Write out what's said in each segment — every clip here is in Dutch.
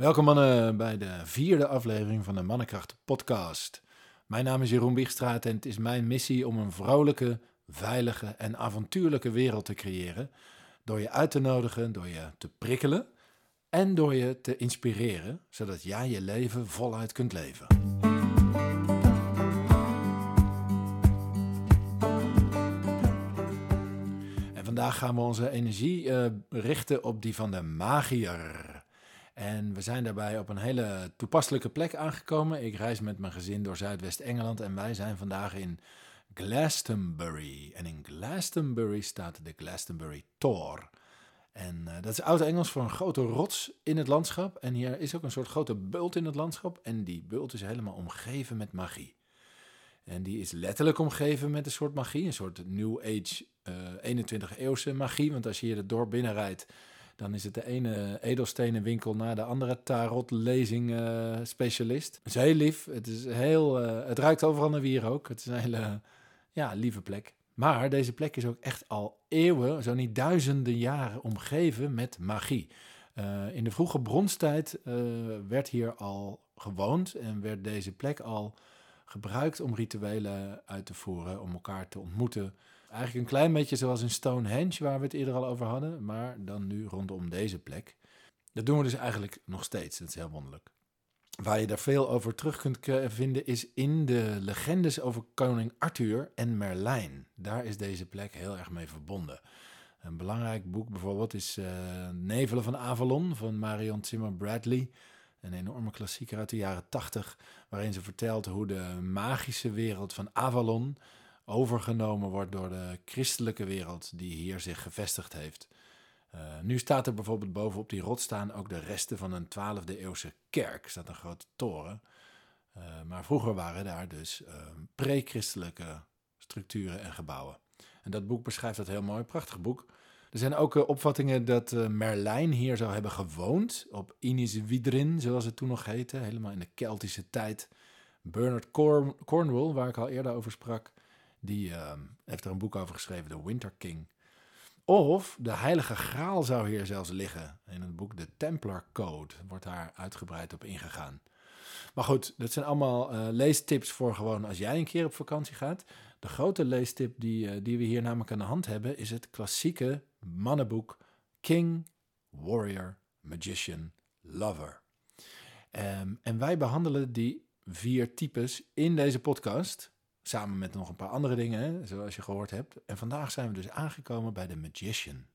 Welkom mannen bij de vierde aflevering van de Mannenkracht podcast. Mijn naam is Jeroen Biegstraat en het is mijn missie om een vrolijke, veilige en avontuurlijke wereld te creëren. Door je uit te nodigen, door je te prikkelen en door je te inspireren, zodat jij je leven voluit kunt leven. En vandaag gaan we onze energie eh, richten op die van de magier. En we zijn daarbij op een hele toepasselijke plek aangekomen. Ik reis met mijn gezin door Zuidwest-Engeland en wij zijn vandaag in Glastonbury. En in Glastonbury staat de Glastonbury Tor. En uh, dat is oud-Engels voor een grote rots in het landschap. En hier is ook een soort grote bult in het landschap. En die bult is helemaal omgeven met magie. En die is letterlijk omgeven met een soort magie, een soort New Age uh, 21e eeuwse magie. Want als je hier het dorp binnenrijdt, dan is het de ene edelstenenwinkel na de andere tarotlezing uh, specialist. Het is heel lief. Het, is heel, uh, het ruikt overal naar wier ook. Het is een hele ja, lieve plek. Maar deze plek is ook echt al eeuwen, zo niet duizenden jaren omgeven met magie. Uh, in de vroege bronstijd werd hier al gewoond en werd deze plek al gebruikt om rituelen uit te voeren, om elkaar te ontmoeten. Eigenlijk een klein beetje zoals in Stonehenge, waar we het eerder al over hadden, maar dan nu rondom deze plek. Dat doen we dus eigenlijk nog steeds. Dat is heel wonderlijk. Waar je daar veel over terug kunt vinden is in de legendes over koning Arthur en Merlijn. Daar is deze plek heel erg mee verbonden. Een belangrijk boek bijvoorbeeld is uh, Nevelen van Avalon van Marion Zimmer Bradley. Een enorme klassieker uit de jaren tachtig, waarin ze vertelt hoe de magische wereld van Avalon overgenomen wordt door de christelijke wereld die hier zich gevestigd heeft. Uh, nu staat er bijvoorbeeld bovenop die rot staan ook de resten van een 12e eeuwse kerk. Er staat een grote toren. Uh, maar vroeger waren daar dus uh, pre-christelijke structuren en gebouwen. En dat boek beschrijft dat heel mooi, prachtig boek. Er zijn ook opvattingen dat Merlijn hier zou hebben gewoond, op Inis Widrin, zoals het toen nog heette, helemaal in de Keltische tijd. Bernard Corn Cornwall, waar ik al eerder over sprak, die uh, heeft er een boek over geschreven, The Winter King. Of de Heilige Graal zou hier zelfs liggen. In het boek The Templar Code wordt daar uitgebreid op ingegaan. Maar goed, dat zijn allemaal uh, leestips voor gewoon als jij een keer op vakantie gaat. De grote leestip die, uh, die we hier namelijk aan de hand hebben is het klassieke mannenboek King, Warrior, Magician, Lover. Um, en wij behandelen die vier types in deze podcast. Samen met nog een paar andere dingen, zoals je gehoord hebt. En vandaag zijn we dus aangekomen bij The Magician.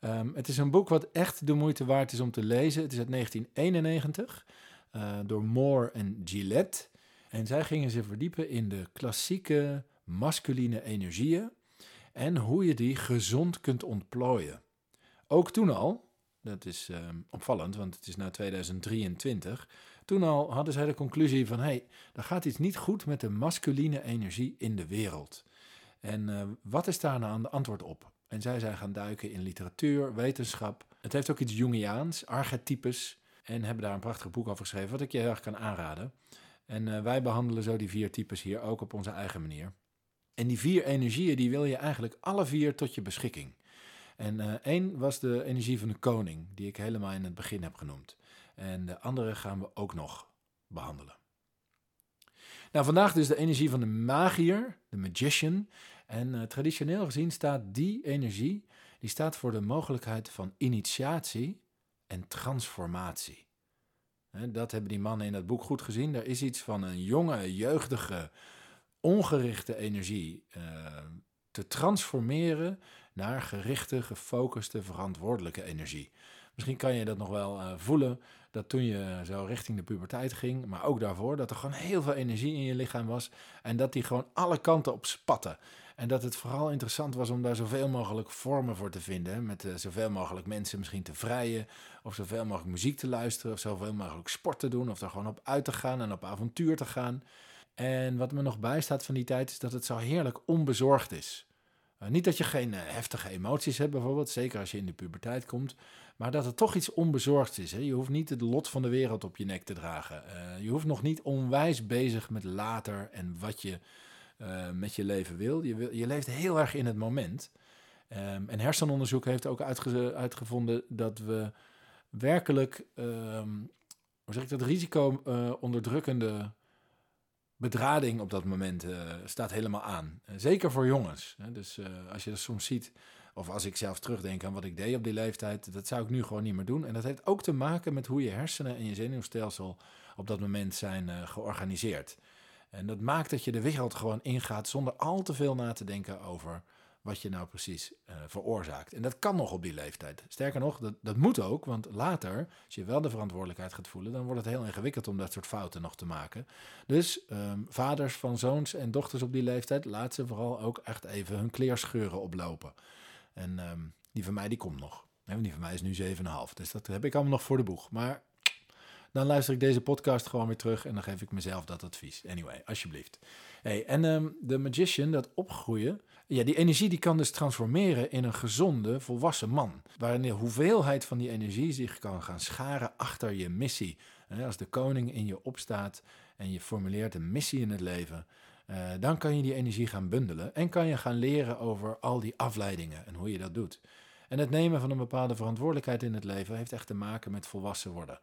Um, het is een boek wat echt de moeite waard is om te lezen. Het is uit 1991 uh, door Moore en Gillette. En zij gingen zich verdiepen in de klassieke masculine energieën en hoe je die gezond kunt ontplooien. Ook toen al, dat is um, opvallend, want het is nu 2023, toen al hadden zij de conclusie van, hé, hey, er gaat iets niet goed met de masculine energie in de wereld. En uh, wat is daar nou de antwoord op? En zij zijn gaan duiken in literatuur, wetenschap. Het heeft ook iets Jungiaans, archetypes. En hebben daar een prachtig boek over geschreven, wat ik je heel erg kan aanraden. En uh, wij behandelen zo die vier types hier ook op onze eigen manier. En die vier energieën, die wil je eigenlijk alle vier tot je beschikking. En uh, één was de energie van de koning, die ik helemaal in het begin heb genoemd. En de andere gaan we ook nog behandelen. Nou, vandaag dus de energie van de magier, de magician. En uh, traditioneel gezien staat die energie, die staat voor de mogelijkheid van initiatie en transformatie. Dat hebben die mannen in dat boek goed gezien. Er is iets van een jonge, jeugdige, ongerichte energie uh, te transformeren naar gerichte, gefocuste, verantwoordelijke energie. Misschien kan je dat nog wel uh, voelen, dat toen je zo richting de puberteit ging, maar ook daarvoor, dat er gewoon heel veel energie in je lichaam was en dat die gewoon alle kanten op spatte. En dat het vooral interessant was om daar zoveel mogelijk vormen voor te vinden, met uh, zoveel mogelijk mensen misschien te vrijen, of zoveel mogelijk muziek te luisteren, of zoveel mogelijk sport te doen, of er gewoon op uit te gaan en op avontuur te gaan. En wat me nog bijstaat van die tijd is dat het zo heerlijk onbezorgd is. Uh, niet dat je geen uh, heftige emoties hebt, bijvoorbeeld, zeker als je in de puberteit komt, maar dat het toch iets onbezorgds is. Hè? Je hoeft niet het lot van de wereld op je nek te dragen. Uh, je hoeft nog niet onwijs bezig met later en wat je met je leven wil. Je, je leeft heel erg in het moment. Um, en hersenonderzoek heeft ook uitge uitgevonden dat we werkelijk, ehm, hoe zeg ik dat, risico uh, onderdrukkende bedrading op dat moment uh, staat helemaal aan. zeker voor jongens. Hè? Dus als je dat soms ziet, of als ik zelf terugdenk aan wat ik deed op die leeftijd, dat zou ik nu gewoon niet meer doen. En dat heeft ook te maken met hoe je hersenen en je zenuwstelsel op dat moment zijn georganiseerd. En dat maakt dat je de wereld gewoon ingaat zonder al te veel na te denken over wat je nou precies uh, veroorzaakt. En dat kan nog op die leeftijd. Sterker nog, dat, dat moet ook, want later, als je wel de verantwoordelijkheid gaat voelen, dan wordt het heel ingewikkeld om dat soort fouten nog te maken. Dus um, vaders van zoons en dochters op die leeftijd, laat ze vooral ook echt even hun kleerscheuren oplopen. En um, die van mij, die komt nog. Die van mij is nu 7,5. Dus dat heb ik allemaal nog voor de boeg. Maar dan luister ik deze podcast gewoon weer terug en dan geef ik mezelf dat advies. Anyway, alsjeblieft. Hey, en um, de magician, dat opgroeien, ja, die energie die kan dus transformeren in een gezonde, volwassen man. Waarin de hoeveelheid van die energie zich kan gaan scharen achter je missie. Als de koning in je opstaat en je formuleert een missie in het leven, uh, dan kan je die energie gaan bundelen en kan je gaan leren over al die afleidingen en hoe je dat doet. En het nemen van een bepaalde verantwoordelijkheid in het leven heeft echt te maken met volwassen worden.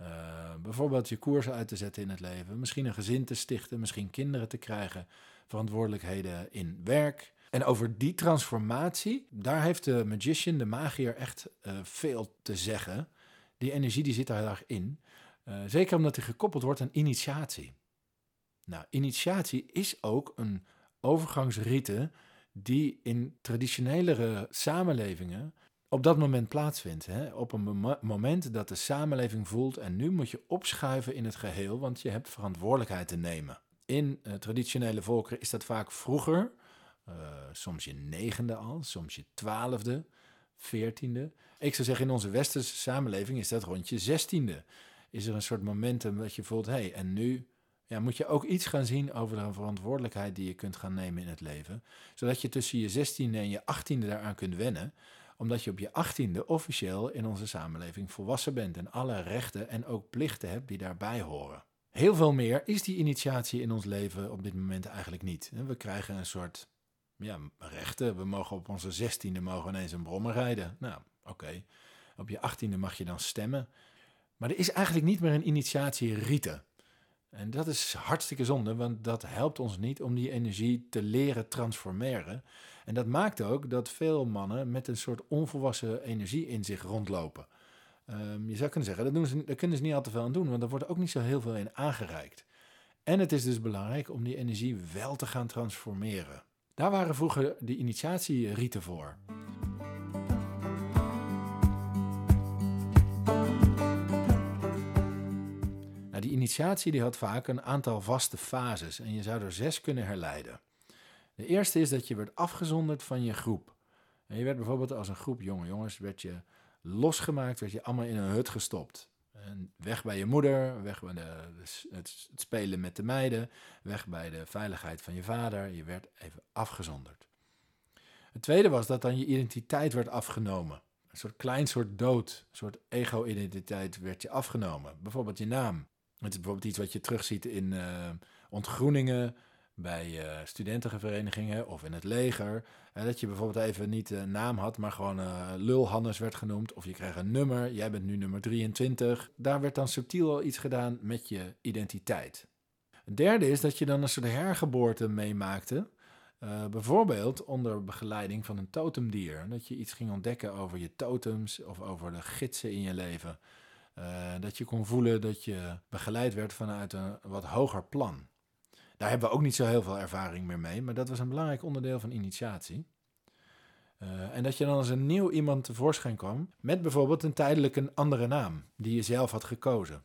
Uh, bijvoorbeeld je koersen uit te zetten in het leven, misschien een gezin te stichten, misschien kinderen te krijgen, verantwoordelijkheden in werk. En over die transformatie, daar heeft de magician, de magier, echt uh, veel te zeggen. Die energie die zit daar in. Uh, zeker omdat die gekoppeld wordt aan initiatie. Nou, initiatie is ook een overgangsrite die in traditionelere samenlevingen op dat moment plaatsvindt. Hè? Op een moment dat de samenleving voelt en nu moet je opschuiven in het geheel, want je hebt verantwoordelijkheid te nemen. In uh, traditionele volkeren is dat vaak vroeger, uh, soms je negende al, soms je twaalfde, veertiende. Ik zou zeggen, in onze westerse samenleving is dat rond je zestiende. Is er een soort momentum dat je voelt, hé, hey, en nu ja, moet je ook iets gaan zien over de verantwoordelijkheid die je kunt gaan nemen in het leven. Zodat je tussen je zestiende en je achttiende daaraan kunt wennen omdat je op je achttiende officieel in onze samenleving volwassen bent en alle rechten en ook plichten hebt die daarbij horen. Heel veel meer is die initiatie in ons leven op dit moment eigenlijk niet. We krijgen een soort ja, rechten. We mogen op onze zestiende mogen ineens een brommer rijden. Nou, oké. Op je achttiende mag je dan stemmen. Maar er is eigenlijk niet meer een initiatie rite. En dat is hartstikke zonde, want dat helpt ons niet om die energie te leren transformeren. En dat maakt ook dat veel mannen met een soort onvolwassen energie in zich rondlopen. Um, je zou kunnen zeggen, dat doen ze, daar kunnen ze niet al te veel aan doen, want er wordt ook niet zo heel veel in aangereikt. En het is dus belangrijk om die energie wel te gaan transformeren. Daar waren vroeger de initiatierieten voor. Nou, die initiatie die had vaak een aantal vaste fases en je zou er zes kunnen herleiden. De eerste is dat je werd afgezonderd van je groep. En je werd bijvoorbeeld als een groep jonge jongens werd je losgemaakt, werd je allemaal in een hut gestopt. En weg bij je moeder, weg bij de, het, spelen met de meiden, weg bij de veiligheid van je vader. Je werd even afgezonderd. Het tweede was dat dan je identiteit werd afgenomen. Een soort klein soort dood, een soort ego-identiteit werd je afgenomen. Bijvoorbeeld je naam. Het is bijvoorbeeld iets wat je terugziet in uh, ontgroeningen, bij uh, studentenverenigingen of in het leger. Dat je bijvoorbeeld even niet een naam had, maar gewoon uh, Lulhannes werd genoemd. Of je kreeg een nummer, jij bent nu nummer 23. Daar werd dan subtiel al iets gedaan met je identiteit. Het derde is dat je dan een soort hergeboorte meemaakte. bijvoorbeeld onder begeleiding van een totemdier. Dat je iets ging ontdekken over je totems of over de gidsen in je leven. dat je kon voelen dat je begeleid werd vanuit een wat hoger plan. Daar hebben we ook niet zo heel veel ervaring meer mee, maar dat was een belangrijk onderdeel van initiatie. Uh, en dat je dan als een nieuw iemand tevoorschijn kwam met bijvoorbeeld een tijdelijk een andere naam die je zelf had gekozen.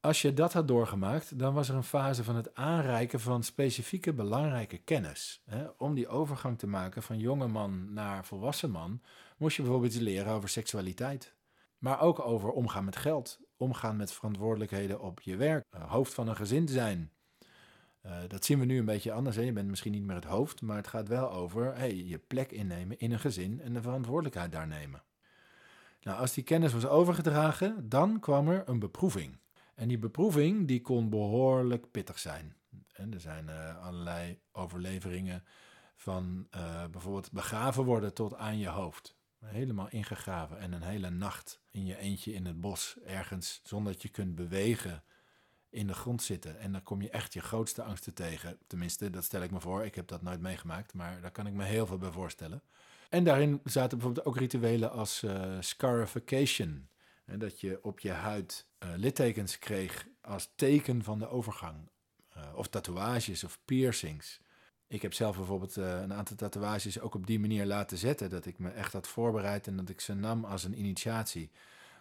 Als je dat had doorgemaakt, dan was er een fase van het aanreiken van specifieke belangrijke kennis. Hè? Om die overgang te maken van jonge man naar volwassen man, moest je bijvoorbeeld leren over seksualiteit. Maar ook over omgaan met geld, omgaan met verantwoordelijkheden op je werk, eh, hoofd van een gezin zijn, uh, dat zien we nu een beetje anders. Je bent misschien niet meer het hoofd, maar het gaat wel over hey, je plek innemen in een gezin en de verantwoordelijkheid daar nemen. Nou, als die kennis was overgedragen, dan kwam er een beproeving. En die beproeving die kon behoorlijk pittig zijn. Er zijn uh, allerlei overleveringen van uh, bijvoorbeeld begraven worden tot aan je hoofd. Helemaal ingegraven en een hele nacht in je eentje in het bos ergens zonder dat je kunt bewegen in de grond zitten. En dan kom je echt je grootste angsten tegen. Tenminste, dat stel ik me voor. Ik heb dat nooit meegemaakt, maar daar kan ik me heel veel bij voorstellen. En daarin zaten bijvoorbeeld ook rituelen als uh, scarification. En dat je op je huid uh, littekens kreeg als teken van de overgang. Uh, of tatoeages of piercings. Ik heb zelf bijvoorbeeld een aantal tatoeages ook op die manier laten zetten. Dat ik me echt had voorbereid en dat ik ze nam als een initiatie.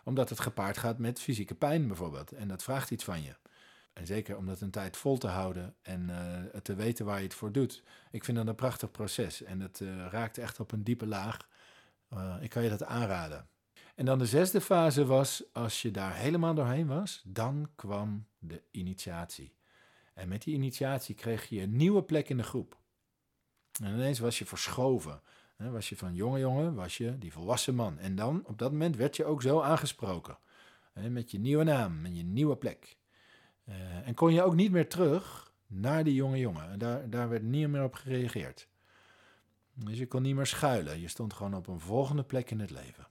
Omdat het gepaard gaat met fysieke pijn bijvoorbeeld. En dat vraagt iets van je. En zeker om dat een tijd vol te houden en uh, te weten waar je het voor doet. Ik vind dat een prachtig proces en het uh, raakt echt op een diepe laag. Uh, ik kan je dat aanraden. En dan de zesde fase was, als je daar helemaal doorheen was, dan kwam de initiatie. En met die initiatie kreeg je een nieuwe plek in de groep. En ineens was je verschoven. Was je van jonge jongen, was je die volwassen man. En dan, op dat moment, werd je ook zo aangesproken. Met je nieuwe naam en je nieuwe plek. Uh, en kon je ook niet meer terug naar die jonge jongen. Daar, daar werd niet meer op gereageerd. Dus je kon niet meer schuilen. Je stond gewoon op een volgende plek in het leven.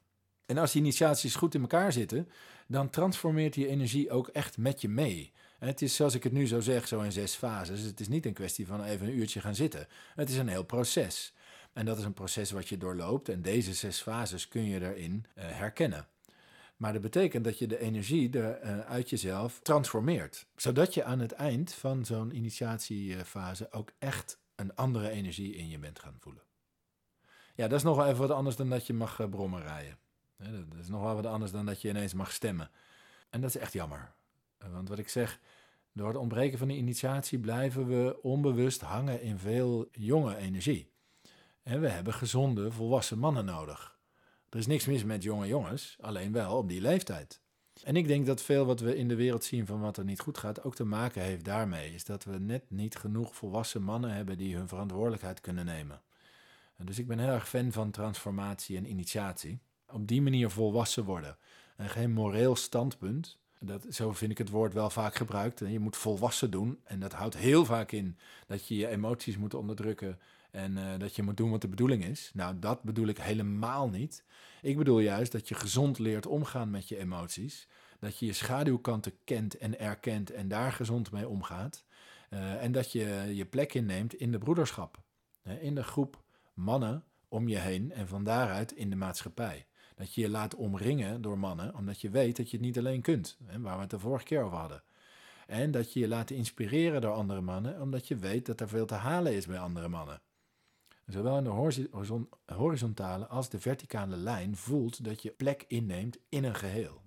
En als die initiaties goed in elkaar zitten, dan transformeert die energie ook echt met je mee. En het is zoals ik het nu zo zeg, zo in zes fases. Het is niet een kwestie van even een uurtje gaan zitten. Het is een heel proces. En dat is een proces wat je doorloopt. En deze zes fases kun je daarin uh, herkennen. Maar dat betekent dat je de energie er, uh, uit jezelf transformeert. Zodat je aan het eind van zo'n initiatiefase ook echt een andere energie in je bent gaan voelen. Ja, dat is nog wel even wat anders dan dat je mag uh, brommen rijden. dat is nog wel wat anders dan dat je ineens mag stemmen. En dat is echt jammer. Want wat ik zeg, door het ontbreken van die initiatie blijven we onbewust hangen in veel jonge energie. En we hebben gezonde, volwassen mannen nodig. Er is niks mis met jonge jongens, alleen wel op die leeftijd. En ik denk dat veel wat we in de wereld zien van wat er niet goed gaat, ook te maken heeft daarmee. Is dat we net niet genoeg volwassen mannen hebben die hun verantwoordelijkheid kunnen nemen. En dus ik ben heel erg fan van transformatie en initiatie. Op die manier volwassen worden. En geen moreel standpunt. Dat, zo vind ik het woord wel vaak gebruikt. Je moet volwassen doen. En dat houdt heel vaak in dat je je emoties moet onderdrukken en uh, dat je moet doen wat de bedoeling is. Nou, dat bedoel ik helemaal niet. Ik bedoel juist dat je gezond leert omgaan met je emoties. Dat je je schaduwkanten kent en erkent en daar gezond mee omgaat. Uh, en dat je je plek inneemt in de broederschap. In de groep mannen om je heen en van daaruit in de maatschappij. Dat je je laat omringen door mannen, omdat je weet dat je het niet alleen kunt. Waar we het de vorige keer over hadden. En dat je je laat inspireren door andere mannen, omdat je weet dat er veel te halen is bij andere mannen. Zowel in de horizontale als de verticale lijn voelt dat je plek inneemt in een geheel.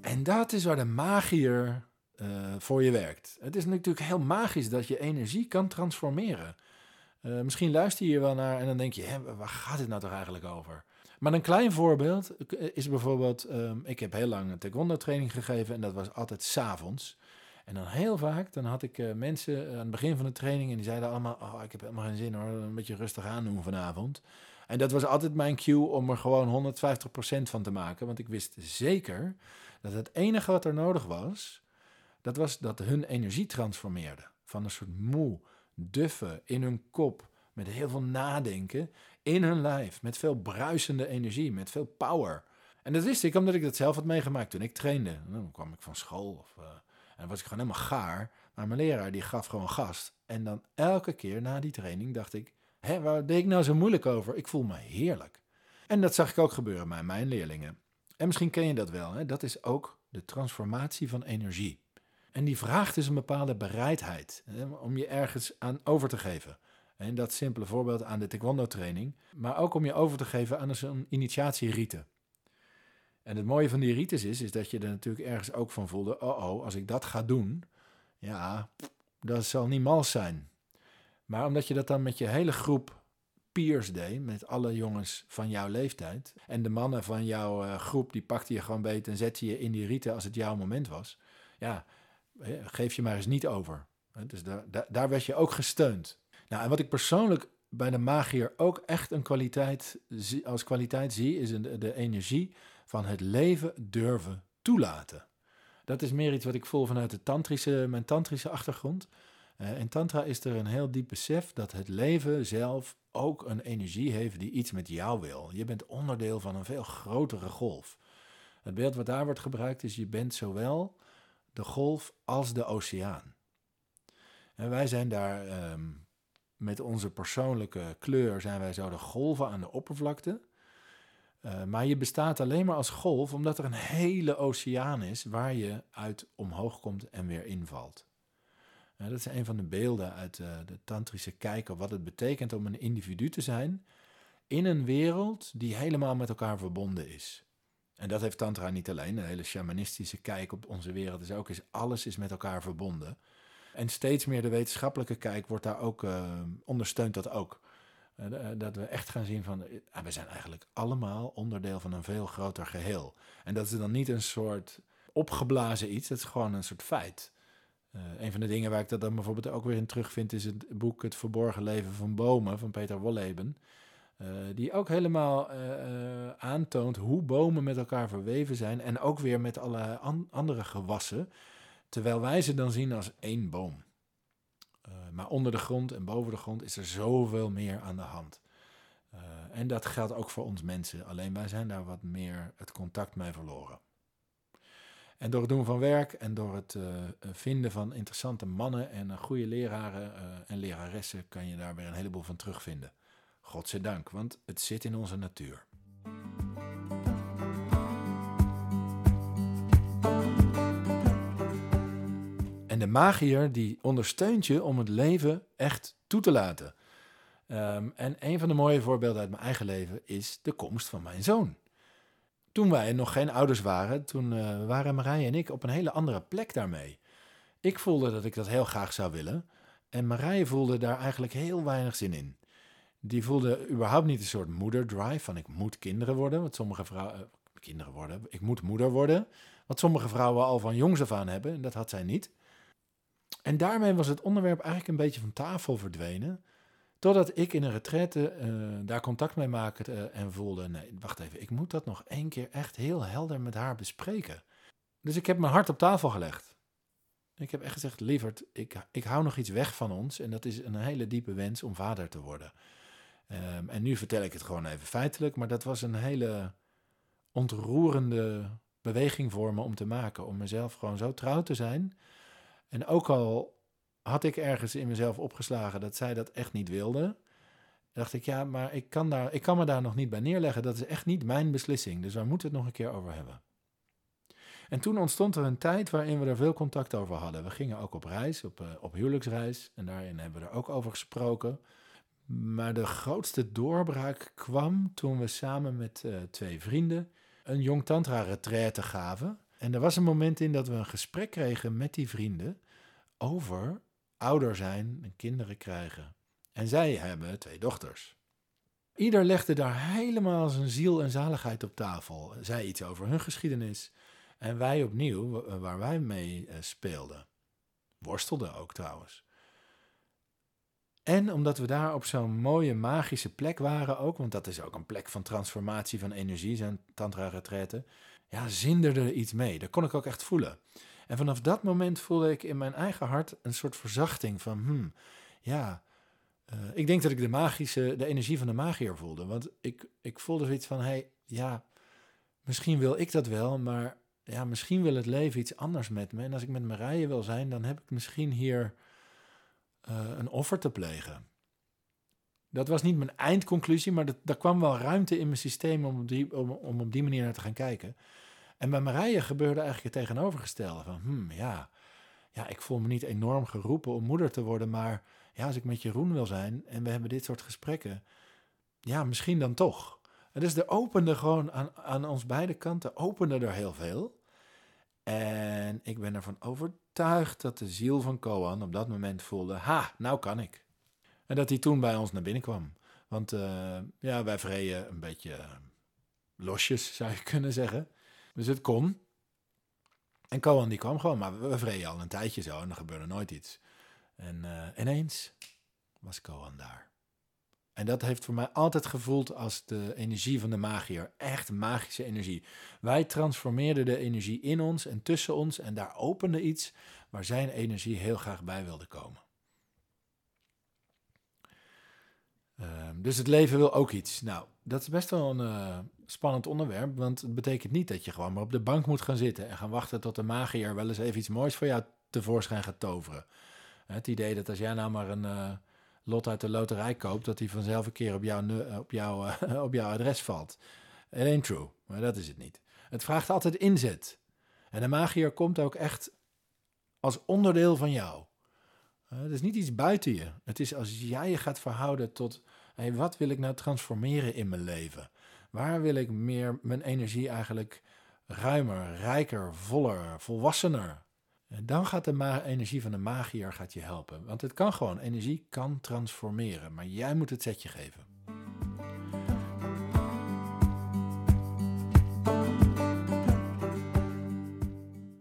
En dat is waar de magier uh, voor je werkt. Het is natuurlijk heel magisch dat je energie kan transformeren. Uh, misschien luister je hier wel naar en dan denk je, hè, waar gaat het nou toch eigenlijk over? Maar een klein voorbeeld is bijvoorbeeld, um, ik heb heel lang een taekwondo training gegeven en dat was altijd s'avonds. En dan heel vaak, dan had ik uh, mensen aan het begin van de training en die zeiden allemaal, oh, ik heb helemaal geen zin hoor, een beetje rustig aan doen vanavond. En dat was altijd mijn cue om er gewoon 150% van te maken, want ik wist zeker dat het enige wat er nodig was, dat was dat hun energie transformeerde. Van een soort moe, duffe in hun kop, met heel veel nadenken, in hun lijf, met veel bruisende energie, met veel power. En dat wist ik omdat ik dat zelf had meegemaakt toen ik trainde. Dan kwam ik van school of, uh, en dan was ik gewoon helemaal gaar. Maar mijn leraar die gaf gewoon gast. En dan elke keer na die training dacht ik, hé, waar deed ik nou zo moeilijk over? Ik voel me heerlijk. En dat zag ik ook gebeuren bij mijn leerlingen. En misschien ken je dat wel, hè? dat is ook de transformatie van energie. En die vraagt dus een bepaalde bereidheid hè, om je ergens aan over te geven. En dat simpele voorbeeld aan de taekwondo-training, maar ook om je over te geven aan zo'n initiatierieten. En het mooie van die rites is, is dat je er natuurlijk ergens ook van voelde, oh oh, als ik dat ga doen, ja, dat zal niet mals zijn. Maar omdat je dat dan met je hele groep peers deed, met alle jongens van jouw leeftijd, en de mannen van jouw uh, groep, die pakte je gewoon beet en zette je in die rieten als het jouw moment was, ja, geef je maar eens niet over. Dus daar, daar werd je ook gesteund. Nou, en wat ik persoonlijk bij de magier ook echt een kwaliteit als kwaliteit zie, is de, de energie van het leven durven toelaten. Dat is meer iets wat ik voel vanuit de tantrische, mijn tantrische achtergrond. Uh, in Tantra is er een heel diep besef dat het leven zelf ook een energie heeft die iets met jou wil. Je bent onderdeel van een veel grotere golf. Het beeld wat daar wordt gebruikt is: je bent zowel de golf als de oceaan. En wij zijn daar ehm, met onze persoonlijke kleur, zijn wij zo de golven aan de oppervlakte. Uh, maar je bestaat alleen maar als golf omdat er een hele oceaan is waar je uit omhoog komt en weer invalt. Dat is een van de beelden uit uh, de tantrische kijker, wat het betekent om een individu te zijn in een wereld die helemaal met elkaar verbonden is. En dat heeft Tantra niet alleen. Een hele shamanistische kijk op onze wereld is ook, is alles is met elkaar verbonden. En steeds meer de wetenschappelijke kijk wordt daar ook, uh, ondersteunt dat ook. Uh, dat we echt gaan zien van, uh, we zijn eigenlijk allemaal onderdeel van een veel groter geheel. En dat is dan niet een soort opgeblazen iets, dat is gewoon een soort feit. een van de dingen waar ik dat dan bijvoorbeeld ook weer in terugvind, is het boek Het Verborgen Leven van Bomen van Peter Wolleben. Die ook helemaal aantoont hoe bomen met elkaar verweven zijn en ook weer met alle an andere gewassen, terwijl wij ze dan zien als één boom. maar onder de grond en boven de grond is er zoveel meer aan de hand. en dat geldt ook voor ons mensen, alleen wij zijn daar wat meer het contact mee verloren. En door het doen van werk en door het vinden van interessante mannen en goede leraren en leraressen kan je daar weer een heleboel van terugvinden. Godzijdank, want het zit in onze natuur. Magier die ondersteunt je om het leven echt toe te laten. Um, en een van de mooie voorbeelden uit mijn eigen leven is de komst van mijn zoon. Toen wij nog geen ouders waren, toen uh, waren Marije en ik op een hele andere plek daarmee. Ik voelde dat ik dat heel graag zou willen. En Marije voelde daar eigenlijk heel weinig zin in die voelde überhaupt niet een soort moederdrive van ik moet kinderen worden. Wat sommige vrouwen, uh, kinderen worden, ik moet moeder worden. Wat sommige vrouwen al van jongs af aan hebben. En dat had zij niet. En daarmee was het onderwerp eigenlijk een beetje van tafel verdwenen. Totdat ik in een retraite uh, daar contact mee maakte uh, en voelde: nee, wacht even, ik moet dat nog één keer echt heel helder met haar bespreken. Dus ik heb mijn hart op tafel gelegd. Ik heb echt gezegd: lieverd, ik, ik hou nog iets weg van ons. En dat is een hele diepe wens om vader te worden. Um, en nu vertel ik het gewoon even feitelijk, maar dat was een hele ontroerende beweging voor me om te maken. Om mezelf gewoon zo trouw te zijn. En ook al had ik ergens in mezelf opgeslagen dat zij dat echt niet wilde, dacht ik, ja, maar ik kan, daar, ik kan me daar nog niet bij neerleggen. Dat is echt niet mijn beslissing. Dus daar moeten we het nog een keer over hebben. En toen ontstond er een tijd waarin we er veel contact over hadden. We gingen ook op reis, op, uh, op huwelijksreis. En daarin hebben we er ook over gesproken. Maar de grootste doorbraak kwam toen we samen met uh, twee vrienden een jong tantra retraite gaven. En er was een moment in dat we een gesprek kregen met die vrienden over ouder zijn en kinderen krijgen. En zij hebben twee dochters. Ieder legde daar helemaal zijn ziel en zaligheid op tafel. Zij iets over hun geschiedenis. En wij opnieuw, waar wij mee uh, speelden. Worstelden ook trouwens. En omdat we daar op zo'n mooie magische plek waren ook, want dat is ook een plek van transformatie van energie, zijn tantra-retraite, ja, zinderde er iets mee. Dat kon ik ook echt voelen. En vanaf dat moment voelde ik in mijn eigen hart een soort verzachting van, hmm, ja, uh, ik denk dat ik de magische, de energie van de magier voelde. Want ik, ik voelde zoiets van, hey, ja, misschien wil ik dat wel, maar ja, misschien wil het leven iets anders met me. En als ik met Marije wil zijn, dan heb ik misschien hier uh, een offer te plegen. Dat was niet mijn eindconclusie, maar dat, daar kwam wel ruimte in mijn systeem om op, die, om, om op die manier naar te gaan kijken. En bij Marije gebeurde eigenlijk het tegenovergestelde. Van, hmm, ja, ja, ik voel me niet enorm geroepen om moeder te worden, maar ja, als ik met Jeroen wil zijn en we hebben dit soort gesprekken, ja, misschien dan toch. En dus er opende gewoon aan, aan ons beide kanten, opende er heel veel. En ik ben ervan overtuigd dat de ziel van Koan op dat moment voelde: ha, nou kan ik. En dat hij toen bij ons naar binnen kwam. Want uh, ja, wij vreden een beetje losjes, zou je kunnen zeggen. Dus het kon. En Koan die kwam gewoon, maar we vreden al een tijdje zo en er gebeurde nooit iets. En uh, ineens was Koan daar. En dat heeft voor mij altijd gevoeld als de energie van de magier. Echt magische energie. Wij transformeerden de energie in ons en tussen ons en daar opende iets waar zijn energie heel graag bij wilde komen. Ehm, dus het leven wil ook iets. Nou, dat is best wel een eh, spannend onderwerp, want het betekent niet dat je gewoon maar op de bank moet gaan zitten en gaan wachten tot de magier wel eens even iets moois voor jou tevoorschijn gaat toveren. Het idee dat als jij nou maar een uh, lot uit de loterij koopt, dat die vanzelf een keer op, jouw, op, op jouw adres valt. It ain't true, maar dat is het niet. Het vraagt altijd inzet. En de magier komt ook echt als onderdeel van jou. Het is niet iets buiten je. Het is als jij je gaat verhouden tot, hey, wat wil ik nou transformeren in mijn leven? Waar wil ik meer mijn energie eigenlijk ruimer, rijker, voller, volwassener? En dan gaat de energie van de magier gaat je helpen. Want het kan gewoon, energie kan transformeren. Maar jij moet het setje geven.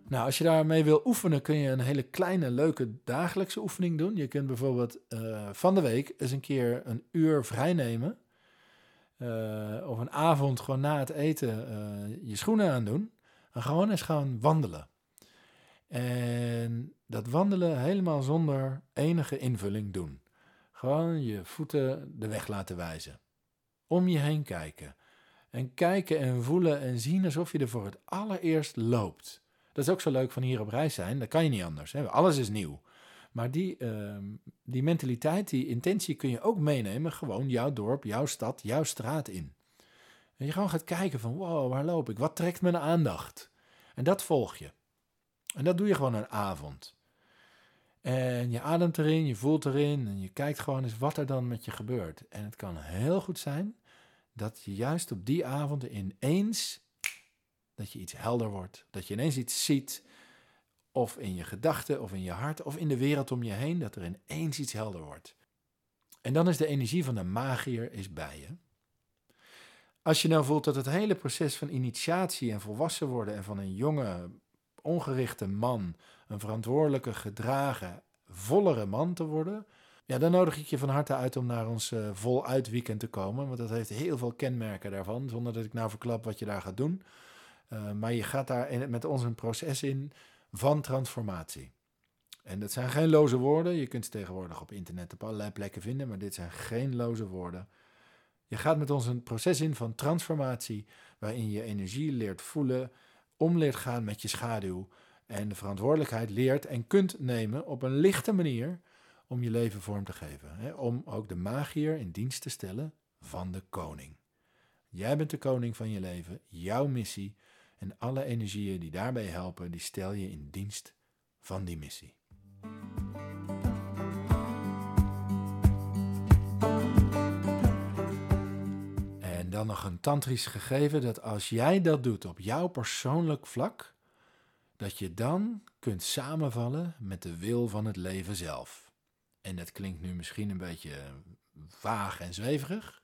Nou, als je daarmee wil oefenen, kun je een hele kleine, leuke dagelijkse oefening doen. Je kunt bijvoorbeeld uh, van de week eens een keer een uur vrij nemen. Uh, of een avond gewoon na het eten uh, je schoenen aandoen. En gewoon eens gaan wandelen. En dat wandelen helemaal zonder enige invulling doen. Gewoon je voeten de weg laten wijzen. Om je heen kijken. En kijken en voelen en zien alsof je er voor het allereerst loopt. Dat is ook zo leuk van hier op reis zijn. Dat kan je niet anders. Alles is nieuw. Maar die, uh, die mentaliteit, die intentie kun je ook meenemen. Gewoon jouw dorp, jouw stad, jouw straat in. En je gewoon gaat kijken van wow, waar loop ik? Wat trekt mijn aandacht? En dat volg je. En dat doe je gewoon een avond. En je ademt erin, je voelt erin en je kijkt gewoon eens wat er dan met je gebeurt. En het kan heel goed zijn dat je juist op die avond ineens dat je iets helder wordt, dat je ineens iets ziet, of in je gedachten, of in je hart, of in de wereld om je heen, dat er ineens iets helder wordt. En dan is de energie van de magier is bij je. Als je nou voelt dat het hele proces van initiatie en volwassen worden en van een jonge, ongerichte man, een verantwoordelijke, gedragen, vollere man te worden, ja, dan nodig ik je van harte uit om naar ons uh, voluit weekend te komen. Want dat heeft heel veel kenmerken daarvan, zonder dat ik nou verklap wat je daar gaat doen. Uh, maar je gaat daar in, met ons een proces in van transformatie. En dat zijn geen loze woorden. Je kunt ze tegenwoordig op internet op allerlei plekken vinden, maar dit zijn geen loze woorden. Je gaat met ons een proces in van transformatie, waarin je energie leert voelen, om leert gaan met je schaduw en de verantwoordelijkheid leert en kunt nemen op een lichte manier om je leven vorm te geven. Hè? Om ook de magier in dienst te stellen van de koning. Jij bent de koning van je leven, jouw missie en alle energieën die daarbij helpen, die stel je in dienst van die missie. En dan nog een tantrisch gegeven dat als jij dat doet op jouw persoonlijk vlak, dat je dan kunt samenvallen met de wil van het leven zelf. En dat klinkt nu misschien een beetje vaag en zweverig,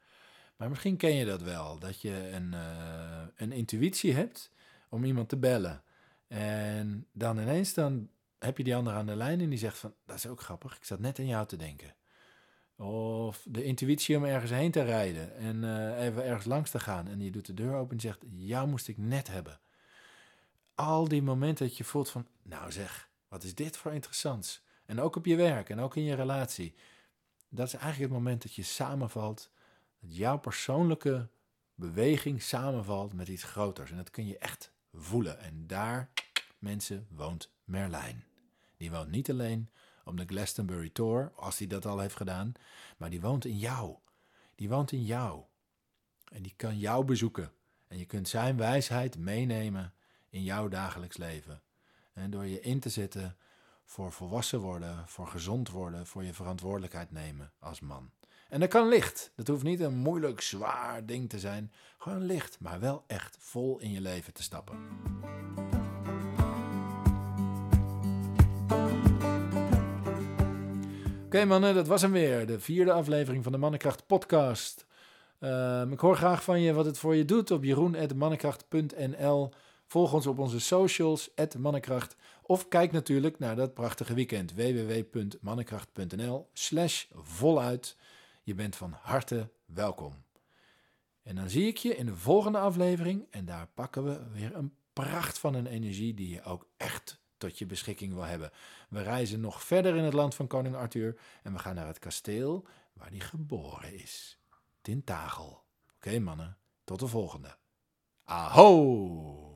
maar misschien ken je dat wel, dat je een, uh, een intuïtie hebt om iemand te bellen. En dan ineens dan heb je die ander aan de lijn en die zegt van, dat is ook grappig, ik zat net aan jou te denken. Of de intuïtie om ergens heen te rijden en uh, even ergens langs te gaan. En je doet de deur open en zegt, jou moest ik net hebben. Al die momenten dat je voelt van, nou zeg, wat is dit voor interessants. En ook op je werk en ook in je relatie. Dat is eigenlijk het moment dat je samenvalt. Dat jouw persoonlijke beweging samenvalt met iets groters. En dat kun je echt voelen. En daar, mensen, woont Merlijn. Die woont niet alleen op de Glastonbury Tour, als hij dat al heeft gedaan, maar die woont in jou. Die woont in jou. En die kan jou bezoeken. En je kunt zijn wijsheid meenemen in jouw dagelijks leven. En door je in te zetten voor volwassen worden, voor gezond worden, voor je verantwoordelijkheid nemen als man. En dat kan licht. Dat hoeft niet een moeilijk, zwaar ding te zijn. Gewoon licht, maar wel echt vol in je leven te stappen. Oké mannen, dat was hem weer. De vierde aflevering van de Mannenkracht podcast. Ehm, ik hoor graag van je wat het voor je doet op jeroen.mannenkracht.nl. Volg ons op onze socials, mannenkracht. Of kijk natuurlijk naar dat prachtige weekend, www.mannenkracht.nl slash voluit. Je bent van harte welkom. En dan zie ik je in de volgende aflevering en daar pakken we weer een pracht van een energie die je ook echt tot je beschikking wil hebben. We reizen nog verder in het land van koning Arthur en we gaan naar het kasteel waar hij geboren is. Tintagel. Oké mannen, tot de volgende. Aho!